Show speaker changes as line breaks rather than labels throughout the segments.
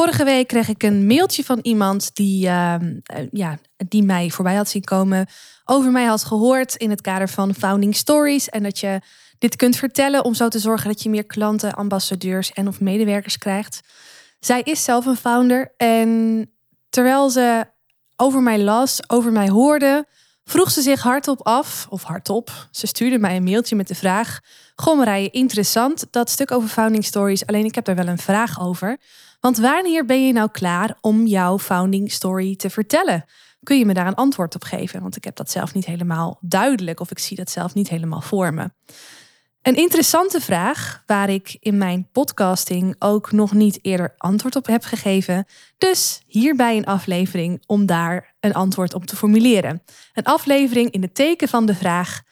Vorige week kreeg ik een mailtje van iemand die, ehm, eh, ja, die mij voorbij had zien komen. Over mij had gehoord in het kader van Founding Stories. En dat je dit kunt vertellen om zo te zorgen dat je meer klanten, ambassadeurs en of medewerkers krijgt. Zij is zelf een founder. En terwijl ze over mij las, over mij hoorde, vroeg ze zich hardop af, of hardop. Ze stuurde mij een mailtje met de vraag: Goh, Marije, interessant dat stuk over Founding Stories. Alleen ik heb daar wel een vraag over. Want wanneer ben je nou klaar om jouw founding story te vertellen? Kun je me daar een antwoord op geven? Want ik heb dat zelf niet helemaal duidelijk of ik zie dat zelf niet helemaal voor me. Een interessante vraag waar ik in mijn podcasting ook nog niet eerder antwoord op heb gegeven. Dus hierbij een aflevering om daar een antwoord op te formuleren. Een aflevering in het teken van de vraag: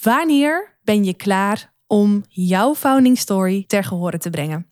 wanneer ben je klaar om jouw founding story ter gehore te brengen?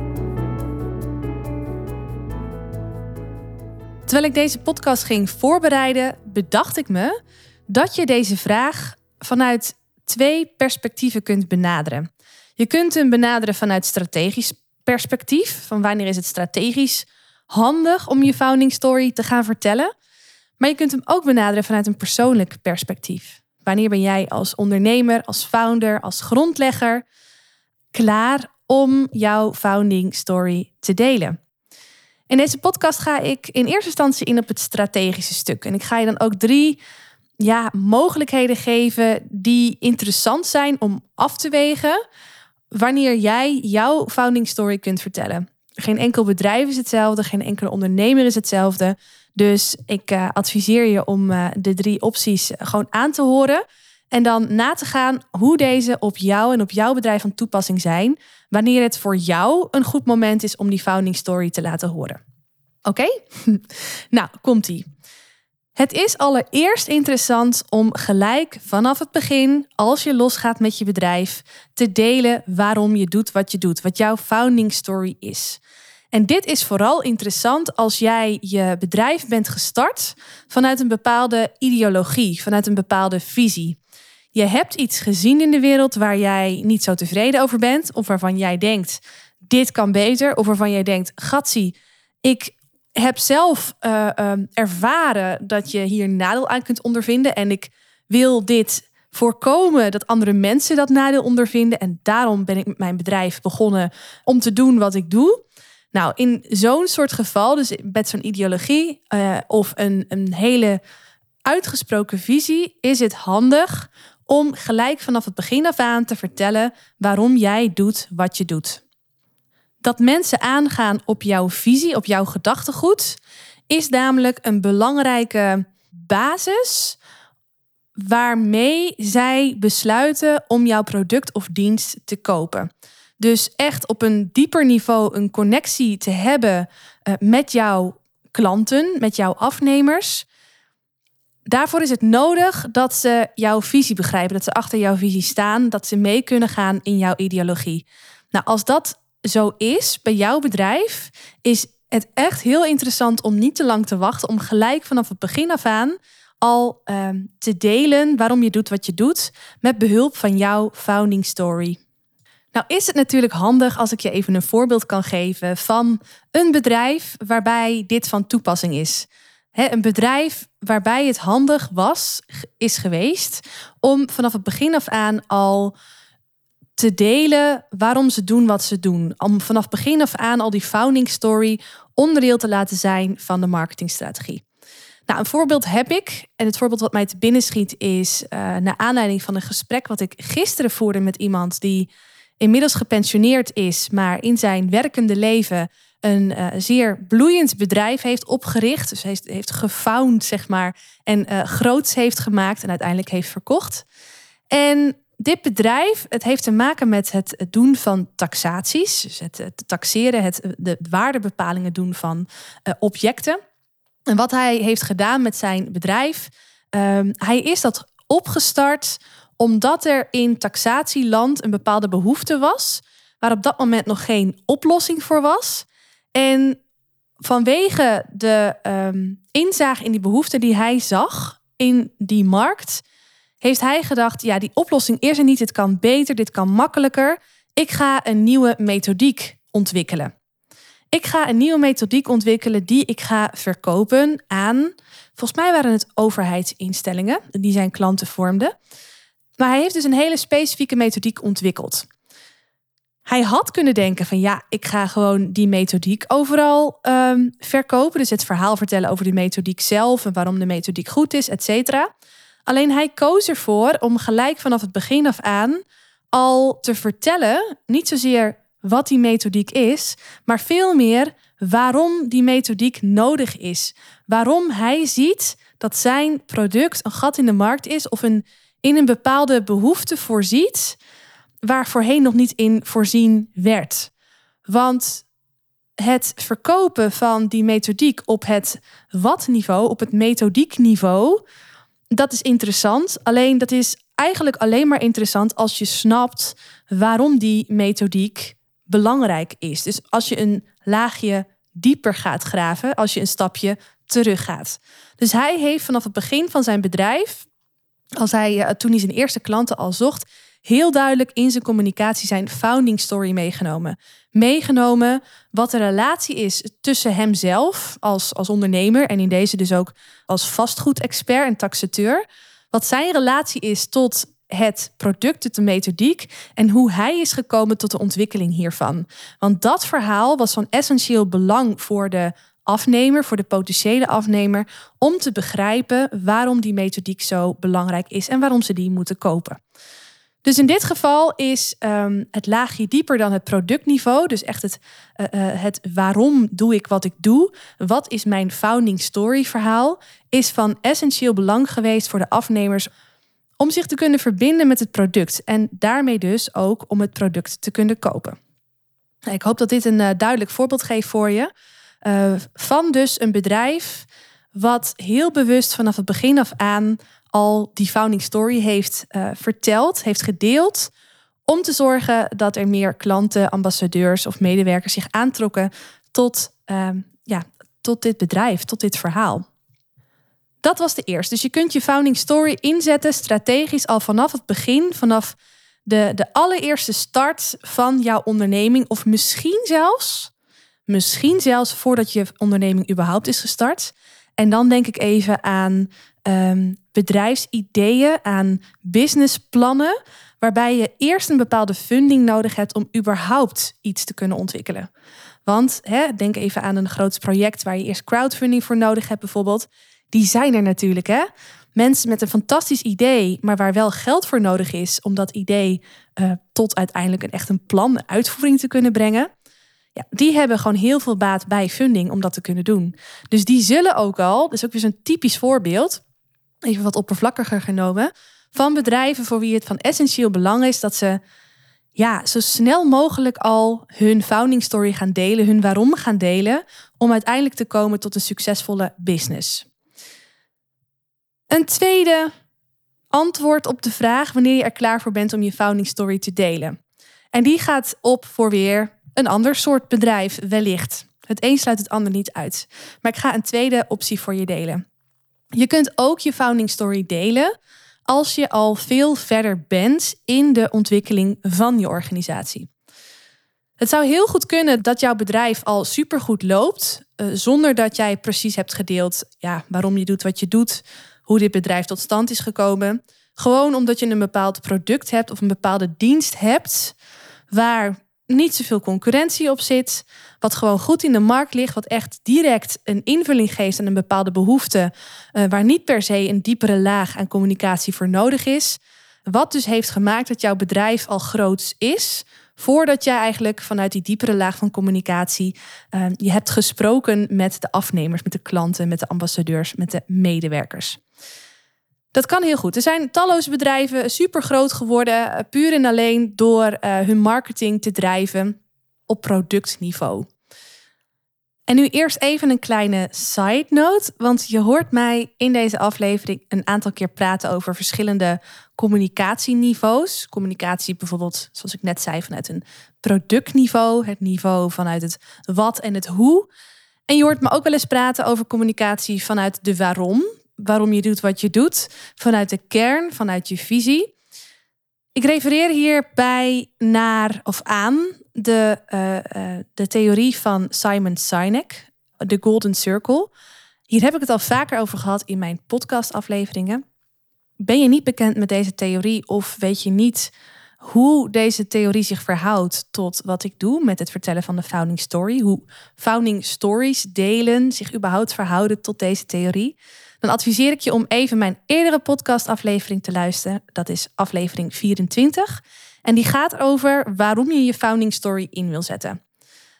Terwijl ik deze podcast ging voorbereiden, bedacht ik me dat je deze vraag vanuit twee perspectieven kunt benaderen. Je kunt hem benaderen vanuit strategisch perspectief, van wanneer is het strategisch handig om je founding story te gaan vertellen. Maar je kunt hem ook benaderen vanuit een persoonlijk perspectief. Wanneer ben jij als ondernemer, als founder, als grondlegger klaar om jouw founding story te delen? In deze podcast ga ik in eerste instantie in op het strategische stuk. En ik ga je dan ook drie ja, mogelijkheden geven die interessant zijn om af te wegen wanneer jij jouw founding story kunt vertellen. Geen enkel bedrijf is hetzelfde, geen enkele ondernemer is hetzelfde. Dus ik uh, adviseer je om uh, de drie opties gewoon aan te horen. En dan na te gaan hoe deze op jou en op jouw bedrijf van toepassing zijn. Wanneer het voor jou een goed moment is om die founding story te laten horen. Oké? nou, komt-ie. Het is allereerst interessant om gelijk vanaf het begin, als je losgaat met je bedrijf, te delen waarom je doet wat je doet, wat jouw founding story is. En dit is vooral interessant als jij je bedrijf bent gestart vanuit een bepaalde ideologie, vanuit een bepaalde visie. Je hebt iets gezien in de wereld waar jij niet zo tevreden over bent, of waarvan jij denkt: dit kan beter, of waarvan jij denkt: gatsie, ik heb zelf uh, ervaren dat je hier nadeel aan kunt ondervinden. En ik wil dit voorkomen dat andere mensen dat nadeel ondervinden. En daarom ben ik met mijn bedrijf begonnen om te doen wat ik doe. Nou, in zo'n soort geval, dus met zo'n ideologie uh, of een, een hele uitgesproken visie, is het handig om gelijk vanaf het begin af aan te vertellen waarom jij doet wat je doet. Dat mensen aangaan op jouw visie, op jouw gedachtegoed, is namelijk een belangrijke basis waarmee zij besluiten om jouw product of dienst te kopen. Dus echt op een dieper niveau een connectie te hebben uh, met jouw klanten, met jouw afnemers. Daarvoor is het nodig dat ze jouw visie begrijpen, dat ze achter jouw visie staan, dat ze mee kunnen gaan in jouw ideologie. Nou, als dat zo is bij jouw bedrijf, is het echt heel interessant om niet te lang te wachten, om gelijk vanaf het begin af aan al ehm, te delen waarom je doet wat je doet, met behulp van jouw founding story. Nou is het natuurlijk handig als ik je even een voorbeeld kan geven van een bedrijf waarbij dit van toepassing is. een bedrijf waarbij het handig was, is geweest om vanaf het begin af aan al te delen waarom ze doen wat ze doen. Om vanaf begin af aan al die founding story onderdeel te laten zijn van de marketingstrategie. Nou, een voorbeeld heb ik. En het voorbeeld wat mij te binnen schiet is uh, naar aanleiding van een gesprek wat ik gisteren voerde met iemand die inmiddels gepensioneerd is, maar in zijn werkende leven een uh, zeer bloeiend bedrijf heeft opgericht. Dus heeft, heeft gefound, zeg maar, en uh, groots heeft gemaakt en uiteindelijk heeft verkocht. En dit bedrijf, het heeft te maken met het doen van taxaties. Dus het, taxeren, het, de waardebepalingen doen van uh, objecten. En wat hij heeft gedaan met zijn bedrijf, um, hij is dat opgestart omdat er in taxatieland een bepaalde behoefte was, waar op dat moment nog geen oplossing voor was. En vanwege de um, inzage in die behoefte die hij zag in die markt, heeft hij gedacht: ja, die oplossing is er niet, dit kan beter, dit kan makkelijker. Ik ga een nieuwe methodiek ontwikkelen. Ik ga een nieuwe methodiek ontwikkelen die ik ga verkopen aan, volgens mij waren het overheidsinstellingen die zijn klanten vormden. Maar hij heeft dus een hele specifieke methodiek ontwikkeld. Hij had kunnen denken van ja, ik ga gewoon die methodiek overal um, verkopen. Dus het verhaal vertellen over de methodiek zelf en waarom de methodiek goed is, et cetera. Alleen hij koos ervoor om gelijk vanaf het begin af aan al te vertellen, niet zozeer wat die methodiek is, maar veel meer waarom die methodiek nodig is. Waarom hij ziet dat zijn product een gat in de markt is of een, in een bepaalde behoefte voorziet waar voorheen nog niet in voorzien werd. Want het verkopen van die methodiek op het wat-niveau, op het methodiekniveau, dat is interessant. Alleen dat is eigenlijk alleen maar interessant als je snapt waarom die methodiek belangrijk is. Dus als je een laagje dieper gaat graven, als je een stapje terug gaat. Dus hij heeft vanaf het begin van zijn bedrijf, als hij, eh, toen hij zijn eerste klanten al zocht, heel duidelijk in zijn communicatie zijn founding story meegenomen. Meegenomen wat de relatie is tussen hemzelf als, als ondernemer en in deze dus ook als vastgoedexpert en taxateur. Wat zijn relatie is tot het product, de methodiek en hoe hij is gekomen tot de ontwikkeling hiervan. Want dat verhaal was van essentieel belang voor de afnemer, voor de potentiële afnemer, om te begrijpen waarom die methodiek zo belangrijk is en waarom ze die moeten kopen. Dus in dit geval is um, het laagje dieper dan het productniveau. Dus echt het, uh, uh, het waarom doe ik wat ik doe. Wat is mijn founding story verhaal. Is van essentieel belang geweest voor de afnemers om zich te kunnen verbinden met het product. En daarmee dus ook om het product te kunnen kopen. Ik hoop dat dit een uh, duidelijk voorbeeld geeft voor je. Van dus een bedrijf wat heel bewust vanaf het begin af aan al die founding story heeft uh, verteld, heeft gedeeld. Om te zorgen dat er meer klanten, ambassadeurs of medewerkers zich aantrokken tot, uh, ja, tot dit bedrijf, tot dit verhaal. Dat was de eerste. Dus je kunt je founding story inzetten strategisch al vanaf het begin, vanaf de, de allereerste start van jouw onderneming. Of misschien zelfs, misschien zelfs voordat je onderneming überhaupt is gestart. En dan denk ik even aan um, bedrijfsideeën, aan businessplannen, waarbij je eerst een bepaalde funding nodig hebt om überhaupt iets te kunnen ontwikkelen. Want hè, denk even aan een groot project waar je eerst crowdfunding voor nodig hebt, bijvoorbeeld. Die zijn er natuurlijk, hè? Mensen met een fantastisch idee, maar waar wel geld voor nodig is om dat idee uh, tot uiteindelijk een echt een plan, een uitvoering te kunnen brengen. Ja, die hebben gewoon heel veel baat bij funding om dat te kunnen doen. Dus die zullen ook al, is ook weer zo'n typisch voorbeeld, even wat oppervlakkiger genomen, van bedrijven voor wie het van essentieel belang is dat ze ja, zo snel mogelijk al hun founding story gaan delen, hun waarom gaan delen, om uiteindelijk te komen tot een succesvolle business. Een tweede antwoord op de vraag wanneer je er klaar voor bent om je founding story te delen. En die gaat op voor weer een ander soort bedrijf, wellicht. Het een sluit het ander niet uit. Maar ik ga een tweede optie voor je delen. Je kunt ook je founding story delen als je al veel verder bent in de ontwikkeling van je organisatie. Het zou heel goed kunnen dat jouw bedrijf al supergoed loopt, uh, zonder dat jij precies hebt gedeeld ja, waarom je doet wat je doet, hoe dit bedrijf tot stand is gekomen. Gewoon omdat je een bepaald product hebt of een bepaalde dienst hebt waar niet zoveel concurrentie op zit. Wat gewoon goed in de markt ligt. Wat echt direct een invulling geeft aan een bepaalde behoefte. Uh, waar niet per se een diepere laag aan communicatie voor nodig is. Wat dus heeft gemaakt dat jouw bedrijf al groot is. Voordat jij eigenlijk vanuit die diepere laag van communicatie uh, je hebt gesproken met de afnemers, met de klanten, met de ambassadeurs, met de medewerkers. Dat kan heel goed. Er zijn talloze bedrijven super groot geworden, eh, puur en alleen door uh, hun marketing te drijven op productniveau. En nu eerst even een kleine side note, want je hoort mij in deze aflevering een aantal keer praten over verschillende communicatieniveaus. Communicatie bijvoorbeeld, zoals ik net zei, vanuit een productniveau, het niveau vanuit het wat en het hoe. En je hoort me ook wel eens praten over communicatie vanuit de waarom, waarom je doet wat je doet, vanuit de kern, vanuit je visie. Ik refereer hierbij naar of aan de, uh, uh, de theorie van Simon Sinek, de Golden Circle. Hier heb ik het al vaker over gehad in mijn podcastafleveringen. Ben je niet bekend met deze theorie of weet je niet hoe deze theorie zich verhoudt tot wat ik doe met het vertellen van de founding story, hoe founding stories delen zich überhaupt verhouden tot deze theorie, dan adviseer ik je om even mijn eerdere podcastaflevering te luisteren. Dat is aflevering 24. En die gaat over waarom je je founding story in wil zetten.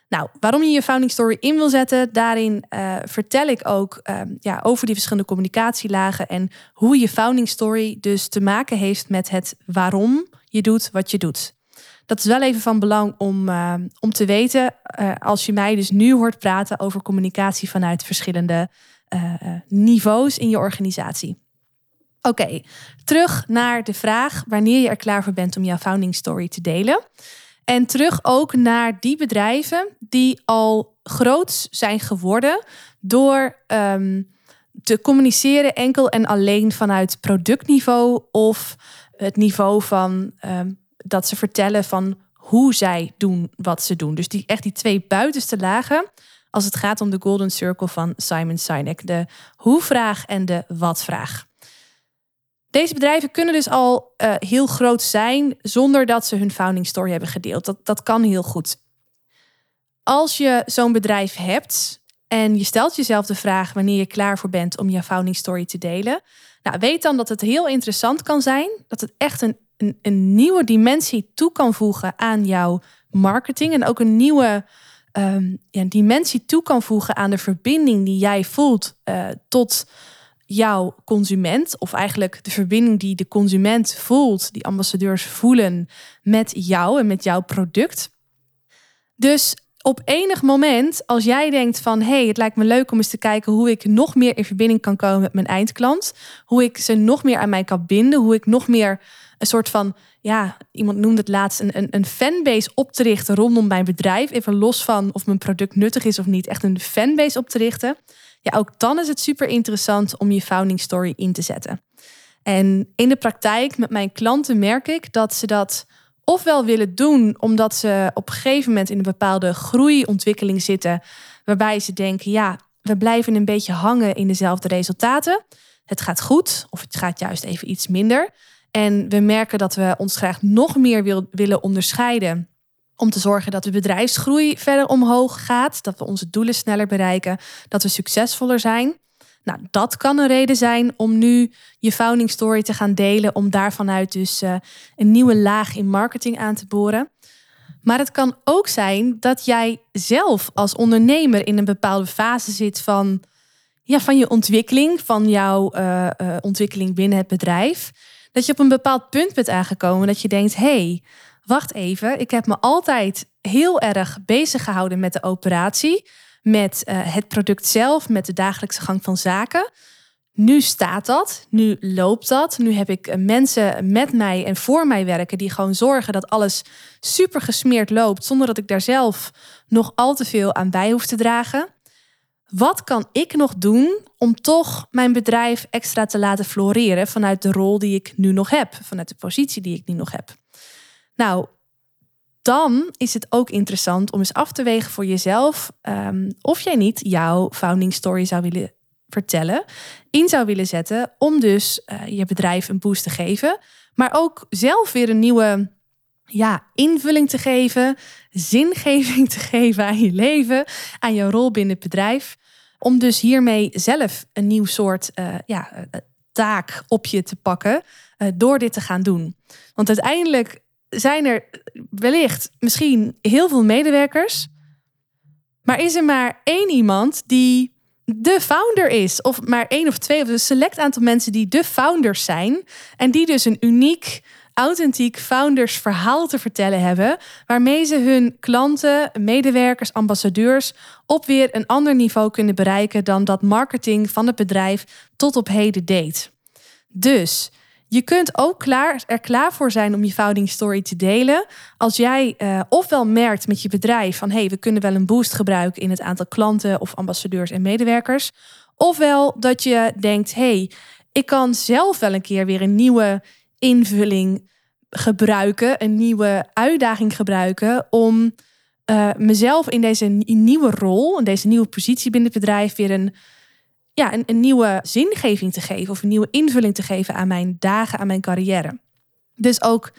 Nou, waarom je je founding story in wil zetten, daarin uh, vertel ik ook uh, ja, over die verschillende communicatielagen en hoe je founding story dus te maken heeft met het waarom je doet wat je doet. Dat is wel even van belang om, uh, om te weten als je mij dus nu hoort praten over communicatie vanuit verschillende niveaus in je organisatie. Oké, terug naar de vraag wanneer je er klaar voor bent om jouw founding story te delen. En terug ook naar die bedrijven die al groot zijn geworden door um, te communiceren enkel en alleen vanuit productniveau of het niveau van um, dat ze vertellen van hoe zij doen wat ze doen. Dus die echt die twee buitenste lagen als het gaat om de Golden Circle van Simon Sinek, de hoe-vraag en de wat-vraag. Deze bedrijven kunnen dus al uh, heel groot zijn zonder dat ze hun founding story hebben gedeeld. Dat, dat kan heel goed. Als je zo'n bedrijf hebt en je stelt jezelf de vraag wanneer je klaar voor bent om je founding story te delen, nou, weet dan dat het heel interessant kan zijn, dat het echt een, een, nieuwe dimensie toe kan voegen aan jouw marketing en ook een nieuwe um, ja, dimensie toe kan voegen aan de verbinding die jij voelt uh, tot jouw consument, of eigenlijk de verbinding die de consument voelt, die ambassadeurs voelen met jou en met jouw product. Dus op enig moment, als jij denkt van hé, hey, het lijkt me leuk om eens te kijken hoe ik nog meer in verbinding kan komen met mijn eindklant, hoe ik ze nog meer aan mij kan binden, hoe ik nog meer een soort van, ja, iemand noemde het laatst, een, een, een fanbase op te richten rondom mijn bedrijf, even los van of mijn product nuttig is of niet, echt een fanbase op te richten ja, ook dan is het super interessant om je founding story in te zetten. En in de praktijk met mijn klanten merk ik dat ze dat ofwel willen doen omdat ze op een gegeven moment in een bepaalde groeiontwikkeling zitten, waarbij ze denken, ja, we blijven een beetje hangen in dezelfde resultaten. Het gaat goed of het gaat juist even iets minder. En we merken dat we ons graag nog meer wil, willen onderscheiden om te zorgen dat de bedrijfsgroei verder omhoog gaat, dat we onze doelen sneller bereiken, dat we succesvoller zijn. Nou, dat kan een reden zijn om nu je founding story te gaan delen, om daarvanuit dus uh, een nieuwe laag in marketing aan te boren. Maar het kan ook zijn dat jij zelf als ondernemer in een bepaalde fase zit van, ja, van je ontwikkeling, van jouw uh, uh, ontwikkeling binnen het bedrijf. Dat je op een bepaald punt bent aangekomen dat je denkt, hey, wacht even, ik heb me altijd heel erg bezig gehouden met de operatie, met uh, het product zelf, met de dagelijkse gang van zaken. Nu staat dat, nu loopt dat. Nu heb ik eh, mensen met mij en voor mij werken die gewoon zorgen dat alles super gesmeerd loopt, zonder dat ik daar zelf nog al te veel aan bij hoef te dragen. Wat kan ik nog doen om toch mijn bedrijf extra te laten floreren vanuit de rol die ik nu nog heb, vanuit de positie die ik nu nog heb? Nou, dan is het ook interessant om eens af te wegen voor jezelf um, of jij niet jouw founding story zou willen vertellen, in zou willen zetten om dus uh, je bedrijf een boost te geven, maar ook zelf weer een nieuwe ja, invulling te geven, zingeving te geven aan je leven, aan jouw rol binnen het bedrijf, om dus hiermee zelf een nieuw soort uh, ja, uh, taak op je te pakken door dit te gaan doen. Want uiteindelijk zijn er wellicht misschien heel veel medewerkers. Maar is er maar één iemand die de founder is. Of maar één of twee, of een select aantal mensen die de founders zijn. En die dus een uniek, authentiek foundersverhaal te vertellen hebben. Waarmee ze hun klanten, medewerkers, ambassadeurs op weer een ander niveau kunnen bereiken dan dat marketing van het bedrijf tot op heden deed. Dus je kunt ook klaar, er klaar voor zijn om je founding story te delen. Als jij uh, ofwel merkt met je bedrijf van hey, we kunnen wel een boost gebruiken in het aantal klanten of ambassadeurs en medewerkers. Ofwel dat je denkt, hey, ik kan zelf wel een keer weer een nieuwe invulling gebruiken, een nieuwe uitdaging gebruiken om uh, mezelf in deze nieuwe rol, in deze nieuwe positie binnen het bedrijf weer een ja, een, nieuwe zingeving te geven of een nieuwe invulling te geven aan mijn dagen, aan mijn carrière. Dus ook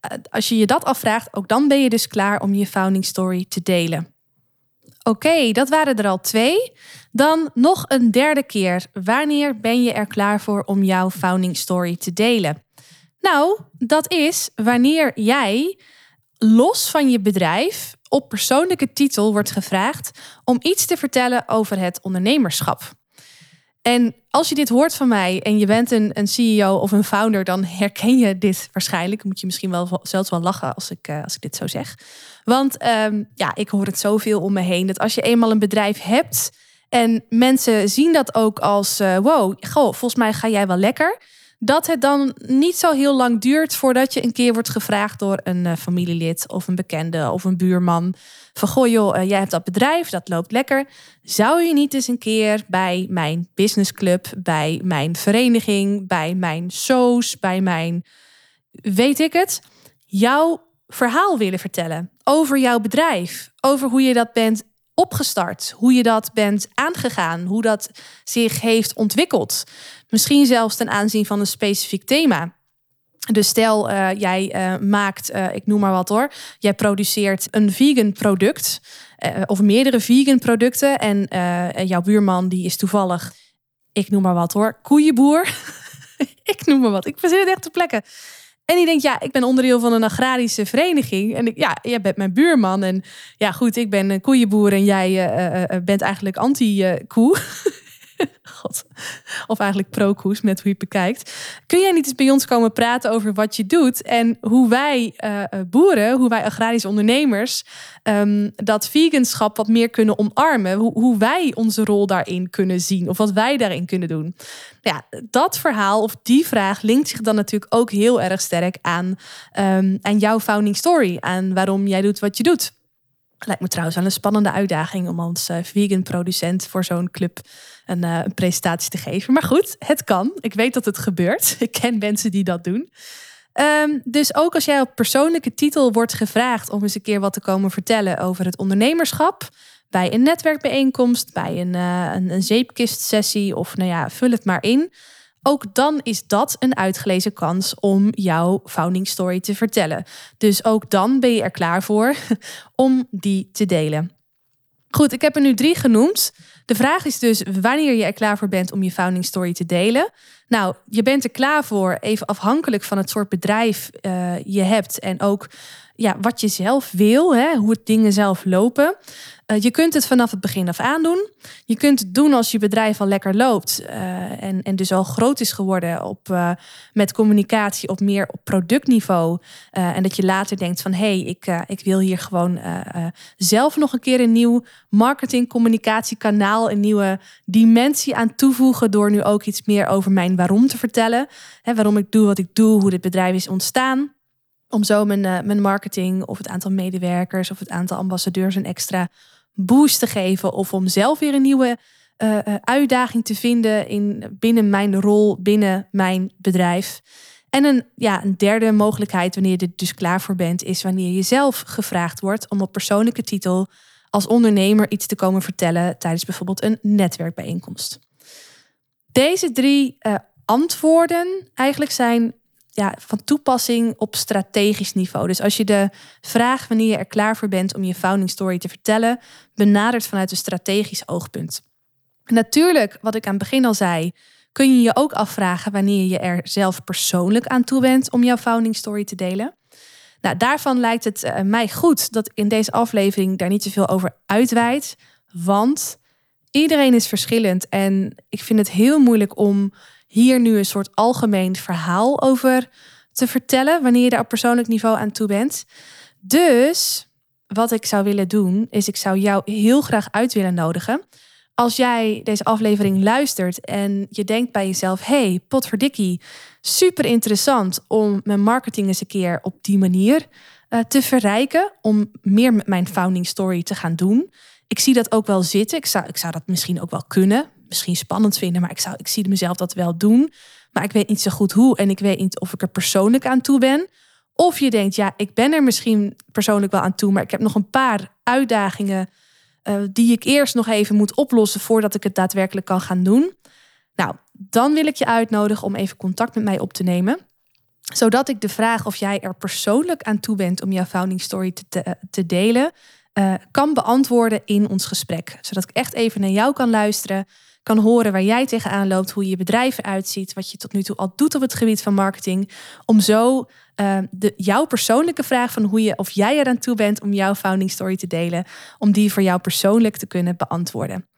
eh, als je je dat afvraagt, ook dan ben je dus klaar om je founding story te delen. Oké, dat waren er al twee. Dan nog een derde keer. Wanneer ben je er klaar voor om jouw founding story te delen? Nou, dat is wanneer jij los van je bedrijf op persoonlijke titel wordt gevraagd om iets te vertellen over het ondernemerschap. En als je dit hoort van mij en je bent een, een CEO of een founder, dan herken je dit waarschijnlijk. Moet je misschien wel zelfs wel lachen als ik, uh, als ik dit zo zeg. Want ehm, ja, ik hoor het zoveel om me heen. Dat als je eenmaal een bedrijf hebt en mensen zien dat ook als: uh, wow, goh, volgens mij ga jij wel lekker dat het dan niet zo heel lang duurt voordat je een keer wordt gevraagd door een uh, familielid of een bekende of een buurman. Van goh joh, uh, jij hebt dat bedrijf, dat loopt lekker. Zou je niet eens een keer bij mijn businessclub, bij mijn vereniging, bij mijn shows, bij mijn, weet ik het, jouw verhaal willen vertellen over jouw bedrijf, over hoe je dat bent opgestart, hoe je dat bent aangegaan, hoe dat zich heeft ontwikkeld. Misschien zelfs ten aanzien van een specifiek thema. Dus stel, uh, jij uh, maakt, uh, ik noem maar wat hoor, jij produceert een vegan product of meerdere vegan producten en jouw buurman die is toevallig, ik noem maar wat hoor, koeienboer. ik noem maar wat, ik verzin het echt te plekken. En die denkt, ja, ik ben onderdeel van een agrarische vereniging. En ik, ja, jij bent mijn buurman. En ja, goed, ik ben een koeienboer en jij bent eigenlijk anti-koe. God. Of eigenlijk pro-koes, met hoe je het bekijkt. Kun jij niet eens bij ons komen praten over wat je doet en hoe wij uh, boeren, hoe wij agrarische ondernemers, um, dat veganschap wat meer kunnen omarmen? Hoe, hoe wij onze rol daarin kunnen zien of wat wij daarin kunnen doen? Ja, dat verhaal of die vraag linkt zich dan natuurlijk ook heel erg sterk aan, um, aan jouw founding story, aan waarom jij doet wat je doet. Lijkt me trouwens wel een spannende uitdaging om als uh, vegan producent voor zo'n club een, uh, een, presentatie te geven. Maar goed, het kan. Ik weet dat het gebeurt. Ik ken mensen die dat doen. Um, dus ook als jij op persoonlijke titel wordt gevraagd om eens een keer wat te komen vertellen over het ondernemerschap. Bij een netwerkbijeenkomst, bij een, uh, een, een zeepkistsessie of nou ja, vul het maar in. Ook dan is dat een uitgelezen kans om jouw founding story te vertellen. Dus ook dan ben je er klaar voor om die te delen. Goed, ik heb er nu drie genoemd. De vraag is dus wanneer je er klaar voor bent om je founding story te delen. Nou, je bent er klaar voor, even afhankelijk van het soort bedrijf uh, je hebt en ook ja, wat je zelf wil, hè, hoe het dingen zelf lopen. Uh, je kunt het vanaf het begin af aan doen. Je kunt het doen als je bedrijf al lekker loopt uh, en, en dus al groot is geworden op, uh, met communicatie op meer op productniveau. en dat je later denkt van hé, hey, ik, ik wil hier gewoon zelf nog een keer een nieuw marketing communicatiekanaal, een nieuwe dimensie aan toevoegen door nu ook iets meer over mijn waarom te vertellen. Hè, waarom ik doe wat ik doe, hoe dit bedrijf is ontstaan. Om zo mijn, mijn marketing of het aantal medewerkers of het aantal ambassadeurs een extra boost te geven of om zelf weer een nieuwe uh, uitdaging te vinden in, binnen mijn rol, binnen mijn bedrijf. En een, ja, een derde mogelijkheid, wanneer je er dus klaar voor bent, is wanneer je zelf gevraagd wordt om op persoonlijke titel als ondernemer iets te komen vertellen tijdens bijvoorbeeld een netwerkbijeenkomst. Deze drie antwoorden eigenlijk zijn ja, van toepassing op strategisch niveau. Dus als je de vraag wanneer je er klaar voor bent om je founding story te vertellen, benadert vanuit een strategisch oogpunt. Natuurlijk, wat ik aan het begin al zei, kun je je ook afvragen wanneer je er zelf persoonlijk aan toe bent om jouw founding story te delen. Nou, daarvan lijkt het uh, mij goed dat in deze aflevering daar niet zoveel over uitwijdt, want Iedereen is verschillend en ik vind het heel moeilijk om hier nu een soort algemeen verhaal over te vertellen wanneer je daar op persoonlijk niveau aan toe bent. Dus wat ik zou willen doen, is ik zou jou heel graag uit willen nodigen. Als jij deze aflevering luistert en je denkt bij jezelf: hey, potverdikkie, super interessant om mijn marketing eens een keer op die manier uh, te verrijken. Om meer met mijn founding story te gaan doen. Ik zie dat ook wel zitten. Ik zou, ik zou dat misschien ook wel kunnen. Misschien spannend vinden, maar ik, zou, ik zie mezelf dat wel doen. Maar ik weet niet zo goed hoe en ik weet niet of ik er persoonlijk aan toe ben. Of je denkt, ja, ik ben er misschien persoonlijk wel aan toe, maar ik heb nog een paar uitdagingen uh, die ik eerst nog even moet oplossen voordat ik het daadwerkelijk kan gaan doen. Nou, dan wil ik je uitnodigen om even contact met mij op te nemen zodat ik de vraag of jij er persoonlijk aan toe bent om jouw founding story te, te, te delen, uh, kan beantwoorden in ons gesprek. Zodat ik echt even naar jou kan luisteren, kan horen waar jij tegenaan loopt, hoe je bedrijf eruit ziet, wat je tot nu toe al doet op het gebied van marketing. Om zo uh, de, jouw persoonlijke vraag van hoe je of jij eraan toe bent om jouw founding story te delen, om die voor jou persoonlijk te kunnen beantwoorden.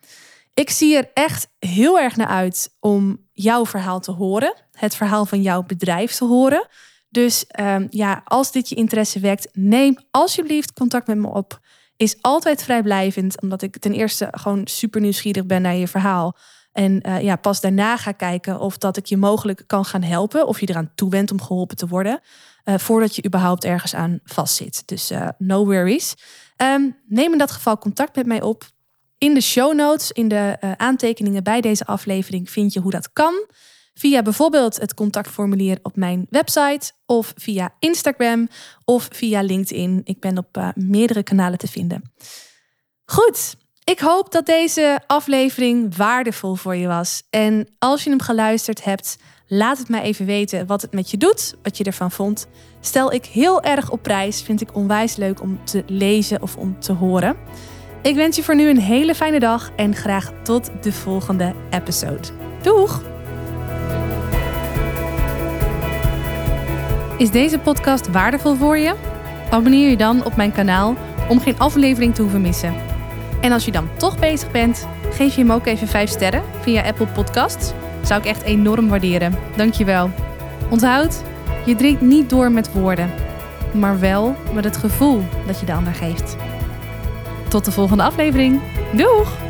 Ik zie er echt heel erg naar uit om jouw verhaal te horen, het verhaal van jouw bedrijf te horen. Dus um, ja, als dit je interesse wekt, neem alsjeblieft contact met me op. Is altijd vrijblijvend, omdat ik ten eerste gewoon super nieuwsgierig ben naar je verhaal. En uh, ja, pas daarna ga kijken of dat ik je mogelijk kan gaan helpen. Of je eraan toe bent om geholpen te worden. Uh, voordat je überhaupt ergens aan vastzit. Dus uh, no worries. Um, neem in dat geval contact met mij op. In de show notes, in de aantekeningen bij deze aflevering, vind je hoe dat kan. Via bijvoorbeeld het contactformulier op mijn website, of via Instagram, of via LinkedIn. Ik ben op uh, meerdere kanalen te vinden. Goed, ik hoop dat deze aflevering waardevol voor je was. En als je hem geluisterd hebt, laat het mij even weten wat het met je doet, wat je ervan vond. Stel ik heel erg op prijs, vind ik onwijs leuk om te lezen of om te horen. Ik wens je voor nu een hele fijne dag en graag tot de volgende episode. Doeg! Is deze podcast waardevol voor je? Abonneer je dan op mijn kanaal om geen aflevering te hoeven missen. En als je dan toch bezig bent, geef je hem ook even 5 sterren via Apple Podcasts. Zou ik echt enorm waarderen. Dankjewel. Onthoud, je drinkt niet door met woorden, maar wel met het gevoel dat je de ander geeft. Tot de volgende aflevering. Doeg!